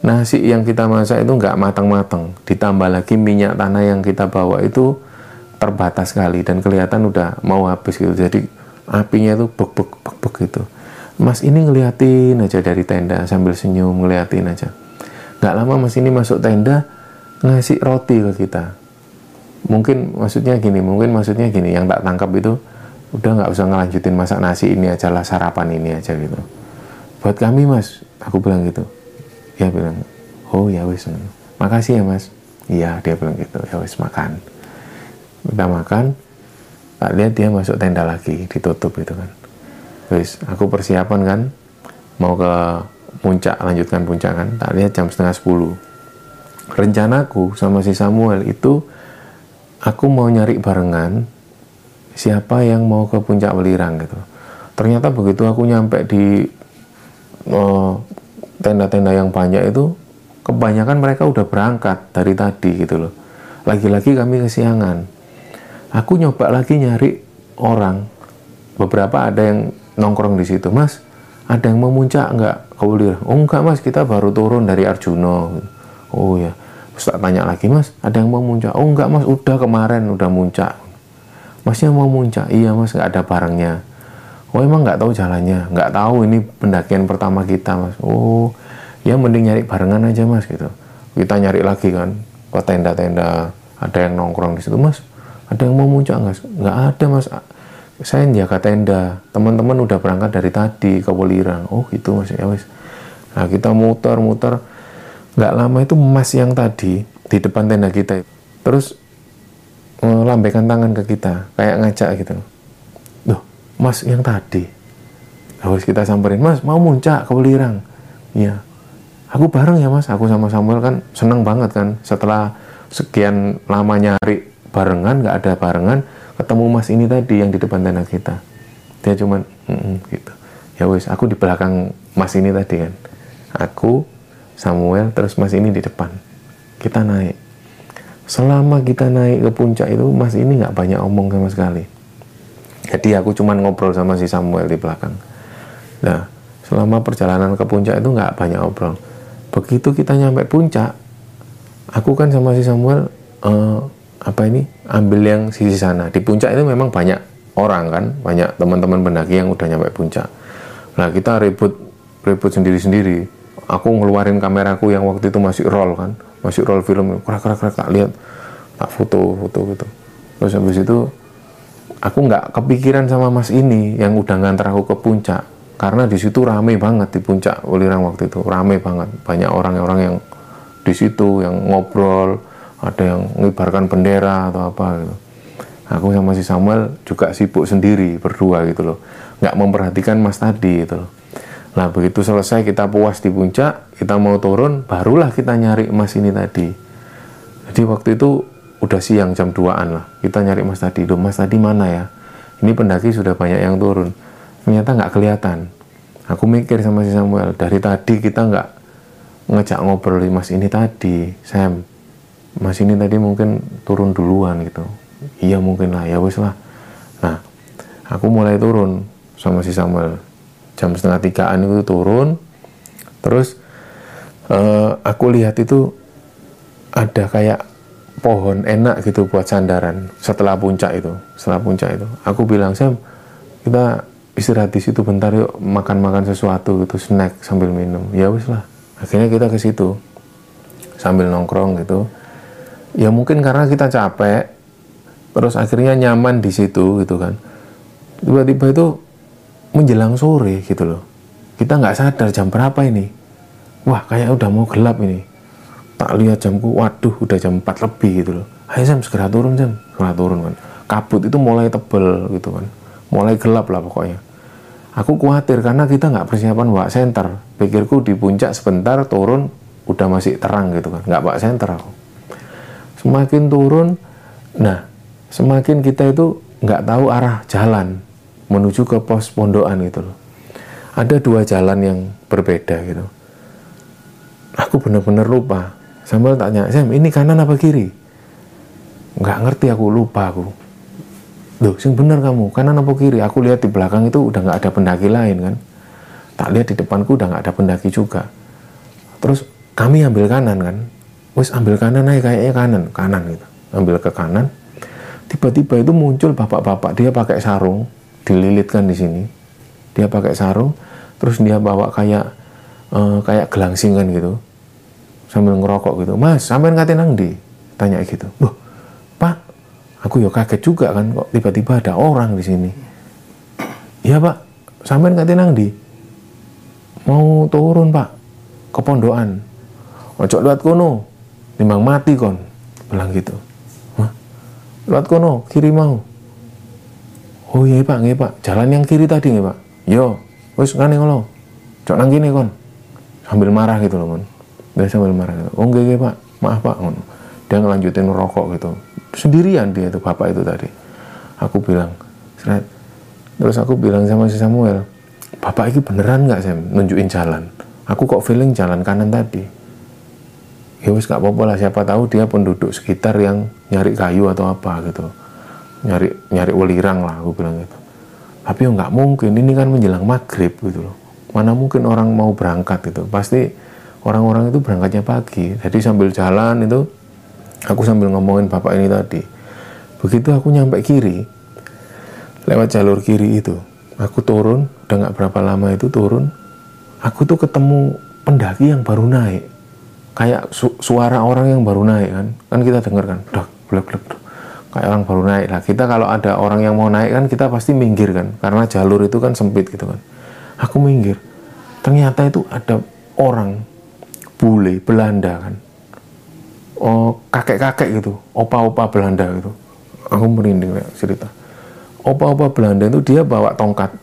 nasi yang kita masak itu enggak matang-matang. Ditambah lagi minyak tanah yang kita bawa itu terbatas sekali dan kelihatan udah mau habis gitu. Jadi apinya itu bek bek bek bek gitu. Mas ini ngeliatin aja dari tenda sambil senyum ngeliatin aja. Nggak lama mas ini masuk tenda ngasih roti ke kita. Mungkin maksudnya gini mungkin maksudnya gini yang tak tangkap itu udah nggak usah ngelanjutin masak nasi ini aja lah sarapan ini aja gitu. Buat kami mas aku bilang gitu. Dia bilang oh ya wis. Makasih ya mas. Iya dia bilang gitu. Ya wis makan udah makan tak lihat dia masuk tenda lagi ditutup gitu kan. Wis aku persiapan kan mau ke puncak lanjutkan puncak kan. Tak lihat jam setengah sepuluh. Rencanaku sama si Samuel itu aku mau nyari barengan siapa yang mau ke puncak Welirang gitu. Ternyata begitu aku nyampe di eh, tenda-tenda uh, yang banyak itu kebanyakan mereka udah berangkat dari tadi gitu loh. Lagi-lagi kami kesiangan aku nyoba lagi nyari orang. Beberapa ada yang nongkrong di situ mas. Ada yang mau muncak nggak? Ke Welirang oh enggak mas. Kita baru turun dari Arjuno oh ya terus tak tanya lagi mas ada yang mau muncak oh enggak mas. Udah kemarin udah muncak. Masnya mau muncak? Iya mas. Nggak ada barangnya. Oh emang nggak tahu jalannya? Nggak tahu. Ini pendakian pertama kita mas. Oh ya mending nyari barengan aja mas gitu. Kita nyari lagi kan ke tenda-tenda. Ada yang nongkrong di situ mas ada yang mau muncak nggak? Nggak ada mas. Saya jaga tenda teman-teman udah berangkat dari tadi ke Welirang oh gitu mas. Ya mas nah kita muter-muter. Nggak lama itu mas yang tadi di depan tenda kita terus melambaikan tangan ke kita. Kayak ngajak gitu. Loh mas yang tadi. Harus kita samperin. Mas mau muncak ke Welirang iya. Aku bareng ya mas. Aku sama Samuel kan seneng banget kan setelah sekian lama nyari barengan nggak ada barengan ketemu mas ini tadi yang di depan tenda kita. Dia cuman mm -mm, gitu. Ya wes aku di belakang mas ini tadi kan. Aku Samuel terus mas ini di depan. Kita naik. Selama kita naik ke puncak itu mas ini nggak banyak omong sama sekali. Jadi aku cuman ngobrol sama si Samuel di belakang. Nah selama perjalanan ke puncak itu nggak banyak obrol begitu kita nyampe puncak aku kan sama si Samuel uh, apa ini ambil yang sisi sana. Di puncak itu memang banyak orang kan banyak teman-teman pendaki yang udah nyampe puncak. Nah kita ribut ribut sendiri-sendiri. Aku ngeluarin kameraku yang waktu itu masih roll kan masih roll film kerak kerak kerak tak lihat tak foto foto gitu. Terus habis itu aku nggak kepikiran sama mas ini yang udah ngantar aku ke puncak. Karena di situ rame banget di puncak Ulirang waktu itu rame banget. Banyak orang-orang yang di situ yang ngobrol ada yang mengibarkan bendera atau apa gitu. Aku sama si Samuel juga sibuk sendiri berdua gitu loh. Nggak memperhatikan mas tadi gitu loh. Nah begitu selesai kita puas di puncak kita mau turun barulah kita nyari mas ini tadi. Jadi waktu itu udah siang jam 2an lah. Kita nyari mas tadi. Duh, mas tadi mana ya? Ini pendaki sudah banyak yang turun. Ternyata nggak kelihatan. Aku mikir sama si Samuel dari tadi kita nggak ngejak ngobrol mas ini tadi Sam mas ini tadi mungkin turun duluan gitu. Iya mungkin lah ya wes lah. Nah aku mulai turun sama si Samuel. Jam setengah tigaan itu turun. Terus uh, aku lihat itu ada kayak pohon enak gitu buat sandaran setelah puncak itu setelah puncak itu. Aku bilang Sam kita istirahat di situ bentar yuk makan-makan sesuatu gitu snack sambil minum. Ya wis lah. Akhirnya kita ke situ sambil nongkrong gitu ya mungkin karena kita capek terus akhirnya nyaman di situ gitu kan. Tiba-tiba itu menjelang sore gitu loh. Kita nggak sadar jam berapa ini. Wah kayak udah mau gelap ini. Tak lihat jamku waduh udah jam 4 lebih gitu loh. Ayo jam segera turun jam segera turun kan kabut itu mulai tebel gitu kan mulai gelap lah pokoknya. Aku khawatir karena kita nggak persiapan bawa center. Pikirku di puncak sebentar turun udah masih terang gitu kan. Nggak bawa center aku semakin turun nah semakin kita itu nggak tahu arah jalan menuju ke pos pondokan gitu loh ada dua jalan yang berbeda gitu aku benar-benar lupa Sambil tanya, Sam, ini kanan apa kiri? Nggak ngerti aku, lupa aku. Loh, sing bener kamu, kanan apa kiri? Aku lihat di belakang itu udah nggak ada pendaki lain kan. Tak lihat di depanku udah nggak ada pendaki juga. Terus kami ambil kanan kan. Wes ambil kanan aja kayaknya kanan, kanan gitu. Ambil ke kanan. Tiba-tiba itu muncul bapak-bapak, dia pakai sarung, dililitkan di sini. Dia pakai sarung, terus dia bawa kayak uh, kayak gelangsingan gitu. Sambil ngerokok gitu. Mas sampai ngatain nang di tanya gitu. Wah, pak aku ya kaget juga kan kok tiba-tiba ada orang di sini. Iya pak. Sampai ngatain nang di mau turun pak ke pondokan. Ojo lihat kono timbang mati kon. Bilang gitu. Hah? lihat kono kiri mau. Oh iya pak iya pak. Jalan yang kiri tadi nih pak. Yo wis ngane ngono. Cok nang kini kon. Sambil marah gitu loh kon dia sambil marah gitu. oh enggak, pak. Maaf pak dia ngelanjutin merokok gitu. Sendirian dia itu bapak itu tadi. Aku bilang Seret. terus aku bilang sama si Samuel bapak ini beneran nggak saya nunjukin jalan. Aku kok feeling jalan kanan tadi ya wis gak apa-apa lah siapa tahu dia penduduk sekitar yang nyari kayu atau apa gitu. Nyari nyari welirang lah aku bilang gitu. Tapi ya nggak mungkin ini kan menjelang maghrib gitu loh. Mana mungkin orang mau berangkat gitu. Pasti orang-orang itu berangkatnya pagi. Jadi sambil jalan itu aku sambil ngomongin bapak ini tadi. Begitu aku nyampe kiri lewat jalur kiri itu aku turun udah nggak berapa lama itu turun aku tuh ketemu pendaki yang baru naik kayak su suara orang yang baru naik kan. Kan kita dengar kan dak blek blek kayak orang baru naik. Lah kita kalau ada orang yang mau naik kan kita pasti minggir kan. Karena jalur itu kan sempit gitu kan. Aku minggir. Ternyata itu ada orang bule Belanda kan. Oh kakek-kakek gitu. Opa-opa Belanda gitu. Aku merinding ya, cerita. Opa-opa Belanda itu dia bawa tongkat.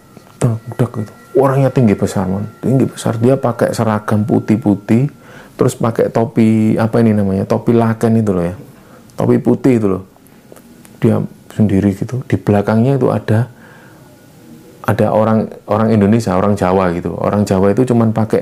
Dek gitu. Orangnya tinggi besar man tinggi besar. Dia pakai seragam putih-putih terus pakai topi apa ini namanya topi laken itu loh ya. Topi putih itu loh. Dia sendiri gitu. Di belakangnya itu ada ada orang orang Indonesia orang Jawa gitu. Orang Jawa itu cuman pakai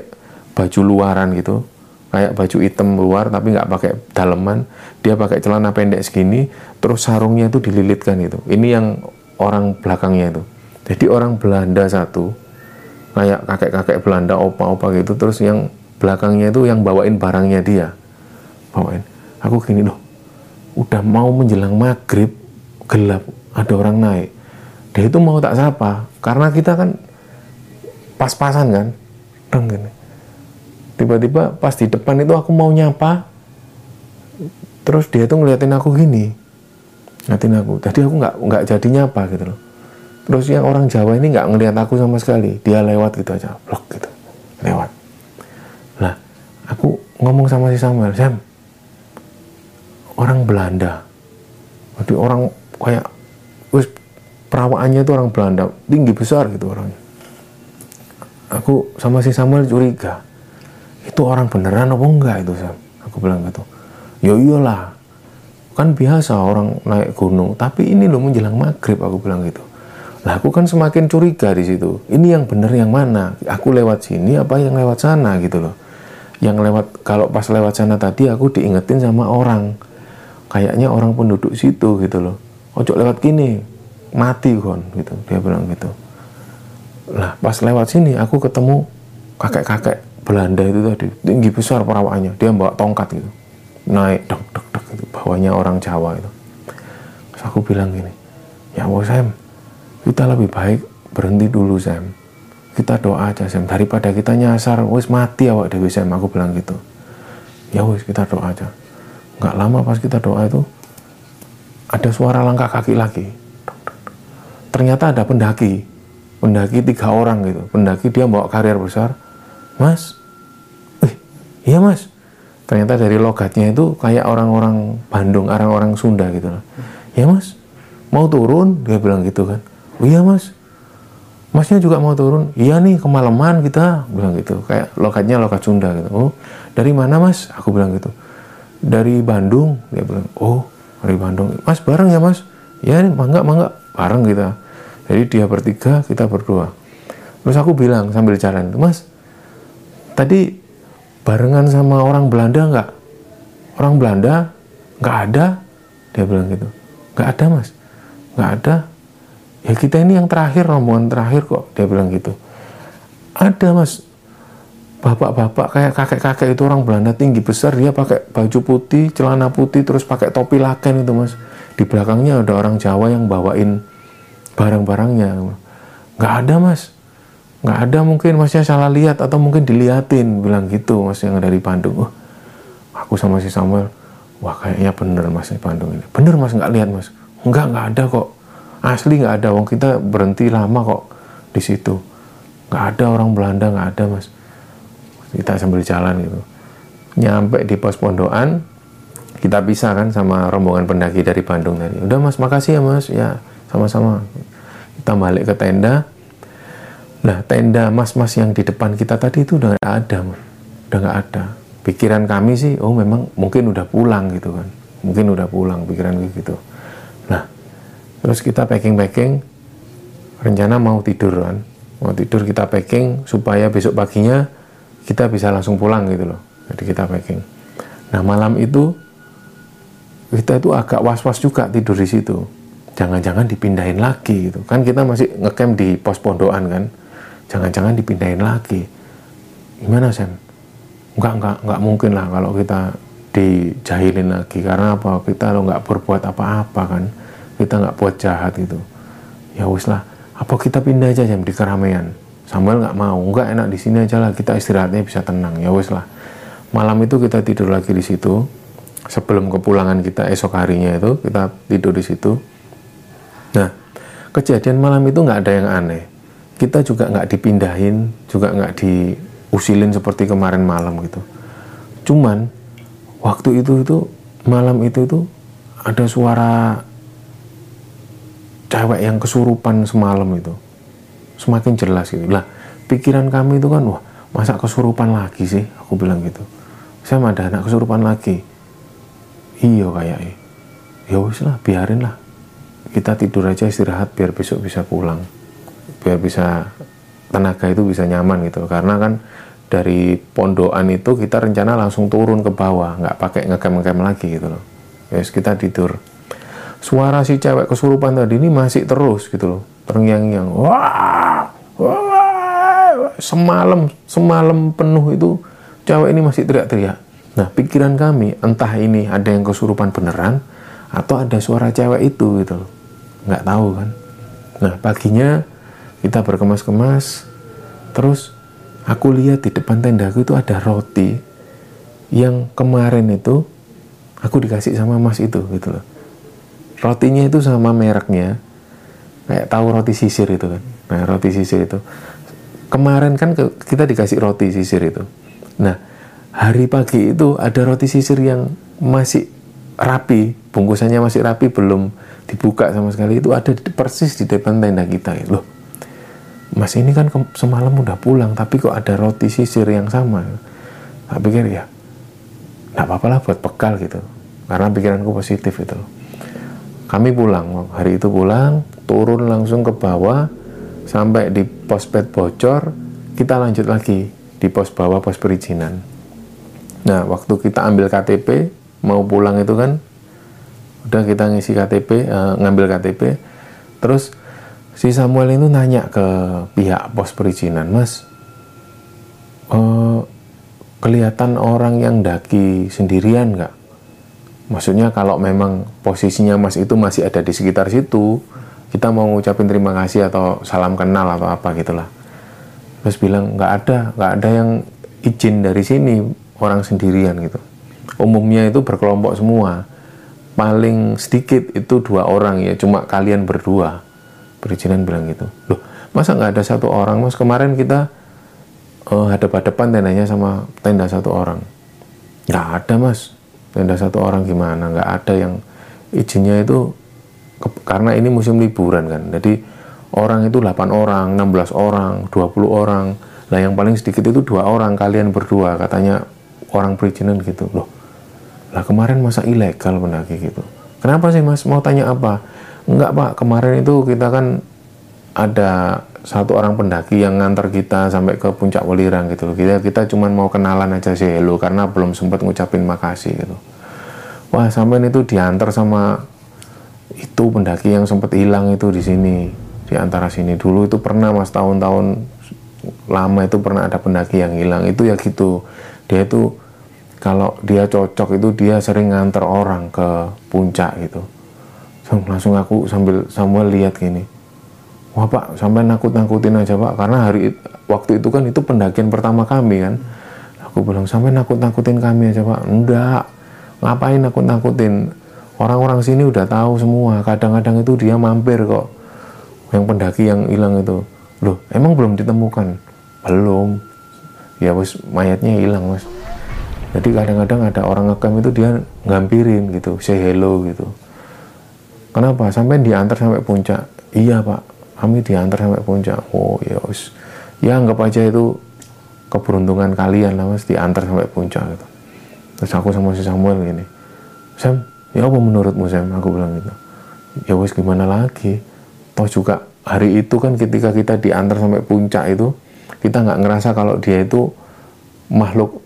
baju luaran gitu. Kayak baju hitam luar tapi nggak pakai daleman. Dia pakai celana pendek segini terus sarungnya itu dililitkan itu ini yang orang belakangnya itu. Jadi orang Belanda satu kayak kakek-kakek Belanda opa-opa gitu. Terus yang belakangnya itu yang bawain barangnya dia. Bawain. Aku gini loh udah mau menjelang maghrib gelap ada orang naik. Dia itu mau tak sapa karena kita kan pas-pasan kan. Dong gini. Tiba-tiba pas di depan itu aku mau nyapa terus dia tuh ngeliatin aku gini ngeliatin aku. Tadi aku nggak nggak jadi nyapa gitu loh. Terus yang orang Jawa ini nggak ngeliat aku sama sekali. Dia lewat gitu aja blok gitu lewat lah aku ngomong sama si Samuel Sam orang Belanda. Jadi orang kayak wis perawaannya itu orang Belanda tinggi besar gitu orangnya. Aku sama si Samuel curiga itu orang beneran apa enggak itu Sam? Aku bilang gitu. Ya iyalah kan biasa orang naik gunung tapi ini loh menjelang maghrib aku bilang gitu. Lah aku kan semakin curiga di situ. Ini yang bener yang mana? Aku lewat sini apa yang lewat sana? Gitu loh yang lewat kalau pas lewat sana tadi aku diingetin sama orang. Kayaknya orang penduduk situ gitu loh. Ojo lewat gini mati kon gitu. Dia bilang gitu. Lah pas lewat sini aku ketemu kakek-kakek Belanda itu tadi. Tinggi besar perawaannya dia bawa tongkat gitu. Naik dek dek dek gitu. Bawahnya orang Jawa itu. Aku bilang gini ya Allah Sam kita lebih baik berhenti dulu Sam kita doa aja Sam. Daripada kita nyasar wis mati awak Dewi Sam aku bilang gitu. Ya wis kita doa aja. Nggak lama pas kita doa itu ada suara langkah kaki lagi. Ternyata ada pendaki. Pendaki tiga orang gitu. Pendaki dia bawa karier besar. Mas. Eh iya mas. Ternyata dari logatnya itu kayak orang-orang Bandung orang-orang Sunda gitu ya mas mau turun? Dia bilang gitu kan. Oh iya mas masnya juga mau turun iya nih kemalaman kita. Bilang gitu kayak logatnya logat Sunda gitu. Oh dari mana mas? Aku bilang gitu. Dari Bandung. Dia bilang oh dari Bandung. Mas bareng ya mas? Ya mangga mangga bareng kita. Jadi dia bertiga kita berdua. Terus aku bilang sambil jalan mas tadi barengan sama orang Belanda nggak orang Belanda? Nggak ada. Dia bilang gitu. Nggak ada mas. Nggak ada ya kita ini yang terakhir rombongan terakhir kok dia bilang gitu. Ada mas. Bapak-bapak kayak kakek-kakek itu orang Belanda tinggi besar dia pakai baju putih celana putih terus pakai topi laken itu mas. Di belakangnya ada orang Jawa yang bawain barang-barangnya. Nggak ada mas. Nggak ada mungkin masnya salah lihat atau mungkin diliatin bilang gitu mas yang dari Bandung. Oh, aku sama si Samuel wah kayaknya bener mas di Bandung ini. Bener mas nggak lihat mas. Nggak nggak ada kok asli nggak ada wong kita berhenti lama kok di situ. Nggak ada orang Belanda nggak ada mas. Kita sambil jalan gitu. Nyampe di pos pondokan kita pisah kan sama rombongan pendaki dari Bandung tadi. Udah mas makasih ya mas. Ya sama-sama. Kita balik ke tenda. Nah tenda mas-mas yang di depan kita tadi itu udah nggak ada man. udah nggak ada. Pikiran kami sih oh memang mungkin udah pulang gitu kan. Mungkin udah pulang pikiran gitu terus kita packing-packing rencana mau tidur kan? Mau tidur kita packing supaya besok paginya kita bisa langsung pulang gitu loh. Jadi kita packing. Nah malam itu kita itu agak was-was juga tidur di situ. Jangan-jangan dipindahin lagi gitu. Kan kita masih ngecamp di pos pondokan kan? Jangan-jangan dipindahin lagi. Gimana Sam? Nggak nggak nggak mungkin lah kalau kita dijahilin lagi. Karena apa? Kita lo nggak berbuat apa-apa kan kita nggak buat jahat gitu. Ya wis lah. Apa kita pindah aja jam di keramaian? Samuel nggak mau. Nggak enak di sini aja lah. Kita istirahatnya bisa tenang. Ya wis lah. Malam itu kita tidur lagi di situ. Sebelum kepulangan kita esok harinya itu kita tidur di situ. Nah kejadian malam itu nggak ada yang aneh. Kita juga nggak dipindahin juga nggak diusilin seperti kemarin malam gitu. Cuman waktu itu itu malam itu itu ada suara cewek yang kesurupan semalam itu semakin jelas gitu. Lah pikiran kami itu kan wah masa kesurupan lagi sih? Aku bilang gitu. Saya ada anak kesurupan lagi. Iya kayaknya ya wis lah biarin lah. Kita tidur aja istirahat biar besok bisa pulang. Biar bisa tenaga itu bisa nyaman gitu. Karena kan dari pondokan itu kita rencana langsung turun ke bawah nggak pakai ngecamp lagi gitu loh. Yes kita tidur suara si cewek kesurupan tadi ini masih terus gitu loh. Terngiang-ngiang. Wah wah semalam semalam penuh itu cewek ini masih teriak-teriak. Nah pikiran kami entah ini ada yang kesurupan beneran atau ada suara cewek itu gitu loh. Nggak tahu kan. Nah paginya kita berkemas-kemas terus aku lihat di depan tendaku itu ada roti yang kemarin itu aku dikasih sama mas itu gitu loh rotinya itu sama mereknya. Kayak tahu roti sisir itu kan. Nah roti sisir itu. Kemarin kan kita dikasih roti sisir itu. Nah hari pagi itu ada roti sisir yang masih rapi bungkusannya masih rapi belum dibuka sama sekali. Itu ada persis di depan tenda kita loh mas ini kan semalam udah pulang tapi kok ada roti sisir yang sama? Tak pikir ya nggak apa-apa lah buat bekal gitu. Karena pikiranku positif itu kami pulang hari itu pulang turun langsung ke bawah sampai di pos pet bocor kita lanjut lagi di pos bawah pos perizinan. Nah waktu kita ambil KTP mau pulang itu kan udah kita ngisi KTP uh, eh, ngambil KTP terus si Samuel itu nanya ke pihak pos perizinan mas uh, kelihatan orang yang daki sendirian nggak maksudnya kalau memang posisinya mas itu masih ada di sekitar situ kita mau ngucapin terima kasih atau salam kenal atau apa gitulah. Terus bilang nggak ada nggak ada yang izin dari sini orang sendirian gitu. Umumnya itu berkelompok semua. Paling sedikit itu dua orang ya cuma kalian berdua. Perizinan bilang gitu. Loh masa nggak ada satu orang? Mas kemarin kita uh, hadap-hadapan tendanya sama tenda satu orang. Nggak ada mas tenda satu orang gimana? Nggak ada yang izinnya itu ke, karena ini musim liburan kan. Jadi orang itu 8 orang 16 orang 20 orang. Lah yang paling sedikit itu dua orang kalian berdua katanya orang perizinan gitu. Loh lah kemarin masa ilegal pendaki gitu? Kenapa sih mas? Mau tanya apa? Enggak pak. Kemarin itu kita kan ada satu orang pendaki yang ngantar kita sampai ke puncak Welirang gitu loh. Kita kita cuma mau kenalan aja sih hello karena belum sempat ngucapin makasih gitu. Wah, sampai itu diantar sama itu pendaki yang sempat hilang itu di sini di antara sini. Dulu itu pernah mas tahun-tahun lama itu pernah ada pendaki yang hilang. Itu ya gitu. Dia itu kalau dia cocok itu dia sering nganter orang ke puncak gitu. Langsung aku sambil sambil lihat gini wah pak sampai nakut-nakutin aja pak. Karena hari waktu itu kan itu pendakian pertama kami kan. Aku bilang sampai nakut-nakutin kami aja pak. Enggak. Ngapain nakut-nakutin? Orang-orang sini udah tahu semua. Kadang-kadang itu dia mampir kok. Yang pendaki yang hilang itu. Loh emang belum ditemukan? Belum. Ya bos mayatnya hilang mas. Jadi kadang-kadang ada orang ngekam itu dia ngampirin gitu say hello gitu. Kenapa? Sampai diantar sampai puncak? Iya pak kami diantar sampai puncak. Oh ya us ya anggap aja itu keberuntungan kalian lah mas diantar sampai puncak gitu. Terus aku sama si Samuel gini Sam ya apa menurutmu Sam? Aku bilang gitu. Ya wes gimana lagi? Toh juga hari itu kan ketika kita diantar sampai puncak itu kita nggak ngerasa kalau dia itu makhluk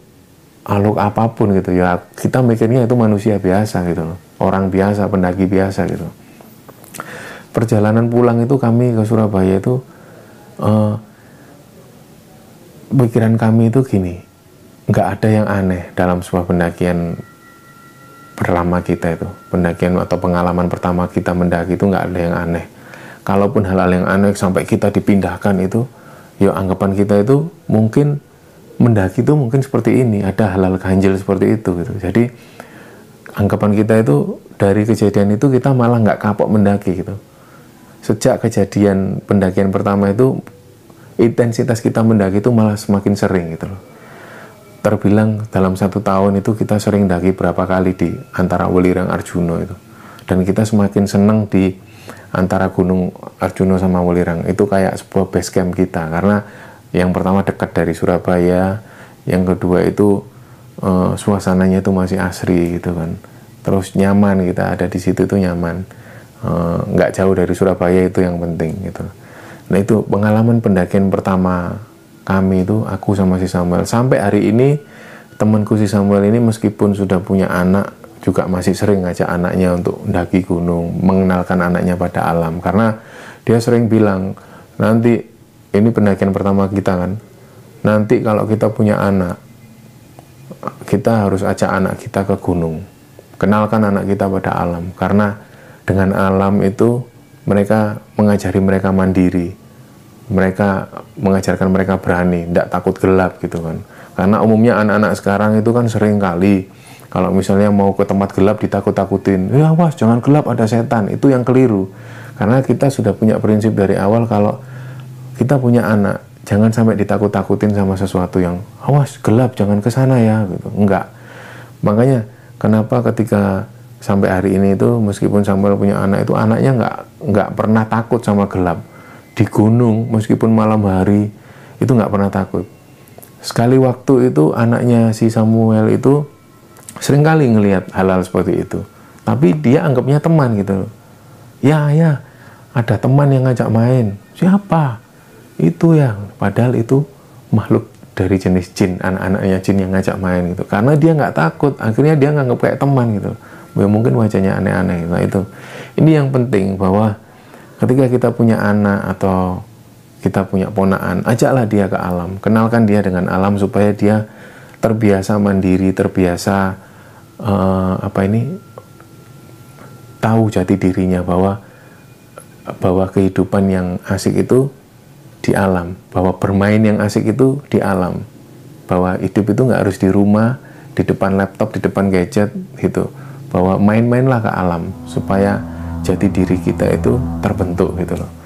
aluk apa pun gitu. Ya kita mikirnya itu manusia biasa gitu loh. Orang biasa pendaki biasa gitu perjalanan pulang itu kami ke Surabaya itu uh, pikiran kami itu gini nggak ada yang aneh dalam sebuah pendakian pertama kita itu. Pendakian atau pengalaman pertama kita mendaki itu nggak ada yang aneh. Kalaupun hal-hal yang aneh sampai kita dipindahkan itu ya anggapan kita itu mungkin mendaki itu mungkin seperti ini ada hal-hal ganjil seperti itu gitu. Jadi anggapan kita itu dari kejadian itu kita malah nggak kapok mendaki gitu sejak kejadian pendakian pertama itu intensitas kita mendaki itu malah semakin sering gitu loh. Terbilang dalam satu tahun itu kita sering daki berapa kali di antara Welirang Arjuno itu. Dan kita semakin senang di antara Gunung Arjuno sama Welirang. Itu kayak sebuah base camp kita. Karena yang pertama dekat dari Surabaya yang kedua itu uh, suasananya itu masih asri gitu kan. Terus nyaman kita ada di situ itu nyaman. Eh, nggak uh, jauh dari Surabaya itu yang penting gitu. Nah itu pengalaman pendakian pertama kami itu aku sama si Samuel. Sampai hari ini temanku si Samuel ini meskipun sudah punya anak juga masih sering ngajak anaknya untuk mendaki gunung, mengenalkan anaknya pada alam. Karena dia sering bilang nanti ini pendakian pertama kita kan. Nanti kalau kita punya anak kita harus ajak anak kita ke gunung. Kenalkan anak kita pada alam. Karena dengan alam itu mereka mengajari mereka mandiri. Mereka mengajarkan mereka berani tidak takut gelap gitu kan. Karena umumnya anak-anak sekarang itu kan sering kali kalau misalnya mau ke tempat gelap ditakut-takutin ya awas jangan gelap ada setan. Itu yang keliru. Karena kita sudah punya prinsip dari awal kalau kita punya anak jangan sampai ditakut-takutin sama sesuatu yang awas gelap jangan ke sana ya gitu. Enggak makanya kenapa ketika sampai hari ini itu meskipun Samuel punya anak itu anaknya nggak nggak pernah takut sama gelap. Di gunung meskipun malam hari itu nggak pernah takut. Sekali waktu itu anaknya si Samuel itu sering kali ngelihat hal-hal seperti itu. Tapi dia anggapnya teman gitu ya ya ada teman yang ngajak main. Siapa? Itu ya. Padahal itu makhluk dari jenis jin anak-anaknya jin yang ngajak main gitu. Karena dia nggak takut. Akhirnya dia nganggap kayak teman gitu mungkin wajahnya aneh-aneh. Nah itu. Ini yang penting bahwa ketika kita punya anak atau kita punya ponaan ajaklah dia ke alam. Kenalkan dia dengan alam supaya dia terbiasa mandiri terbiasa uh, apa ini tahu jati dirinya bahwa bahwa kehidupan yang asik itu di alam bahwa bermain yang asik itu di alam bahwa hidup itu nggak harus di rumah di depan laptop di depan gadget gitu bahwa main-mainlah ke alam supaya jati diri kita itu terbentuk gitu loh